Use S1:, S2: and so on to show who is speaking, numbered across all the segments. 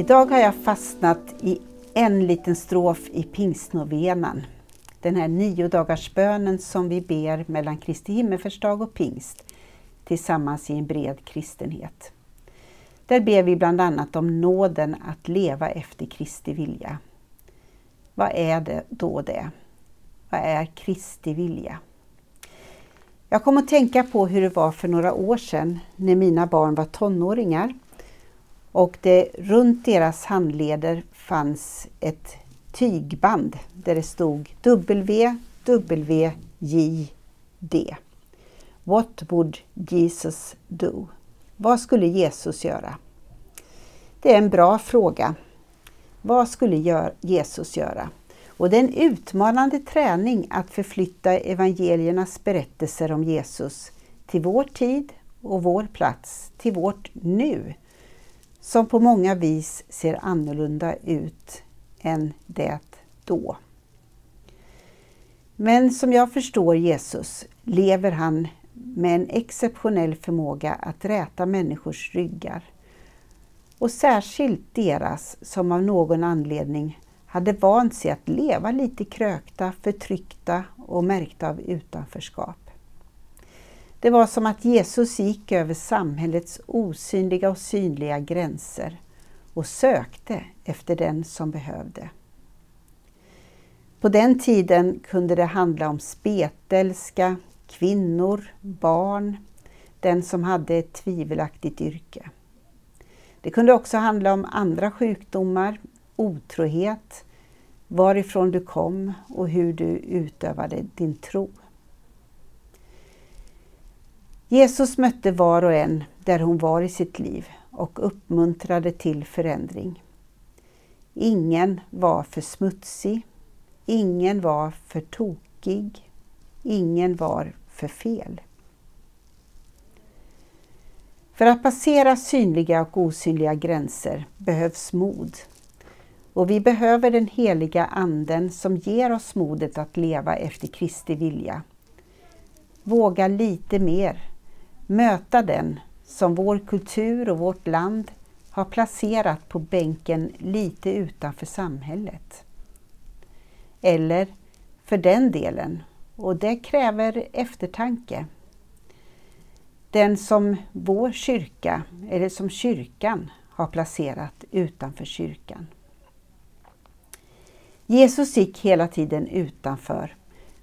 S1: Idag har jag fastnat i en liten strof i pingstnovenan. Den här nio dagars bönen som vi ber mellan Kristi himmelsfärdsdag och pingst tillsammans i en bred kristenhet. Där ber vi bland annat om nåden att leva efter Kristi vilja. Vad är det då det? Vad är Kristi vilja? Jag kom att tänka på hur det var för några år sedan när mina barn var tonåringar och det runt deras handleder fanns ett tygband där det stod WWJD. What would Jesus do? Vad skulle Jesus göra? Det är en bra fråga. Vad skulle Jesus göra? Och det är en utmanande träning att förflytta evangeliernas berättelser om Jesus till vår tid och vår plats, till vårt nu, som på många vis ser annorlunda ut än det då. Men som jag förstår Jesus lever han med en exceptionell förmåga att räta människors ryggar. Och särskilt deras som av någon anledning hade vant sig att leva lite krökta, förtryckta och märkta av utanförskap. Det var som att Jesus gick över samhällets osynliga och synliga gränser och sökte efter den som behövde. På den tiden kunde det handla om spetälska, kvinnor, barn, den som hade ett tvivelaktigt yrke. Det kunde också handla om andra sjukdomar, otrohet, varifrån du kom och hur du utövade din tro. Jesus mötte var och en där hon var i sitt liv och uppmuntrade till förändring. Ingen var för smutsig, ingen var för tokig, ingen var för fel. För att passera synliga och osynliga gränser behövs mod. Och vi behöver den heliga Anden som ger oss modet att leva efter Kristi vilja. Våga lite mer, möta den som vår kultur och vårt land har placerat på bänken lite utanför samhället. Eller för den delen, och det kräver eftertanke. Den som vår kyrka, eller som kyrkan, har placerat utanför kyrkan. Jesus gick hela tiden utanför,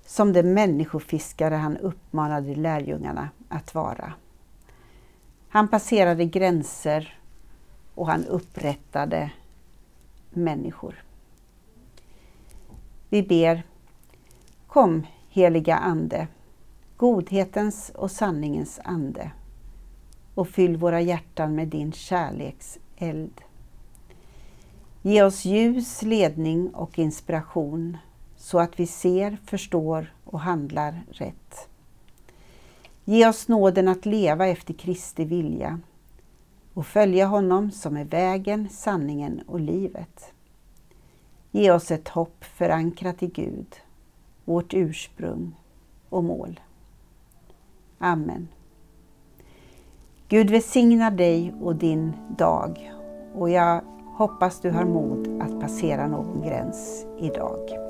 S1: som den människofiskare han uppmanade lärjungarna att vara. Han passerade gränser och han upprättade människor. Vi ber Kom heliga Ande, godhetens och sanningens ande och fyll våra hjärtan med din kärleks eld. Ge oss ljus, ledning och inspiration så att vi ser, förstår och handlar rätt. Ge oss nåden att leva efter Kristi vilja och följa honom som är vägen, sanningen och livet. Ge oss ett hopp förankrat i Gud, vårt ursprung och mål. Amen. Gud välsignar dig och din dag och jag hoppas du har mod att passera någon gräns idag.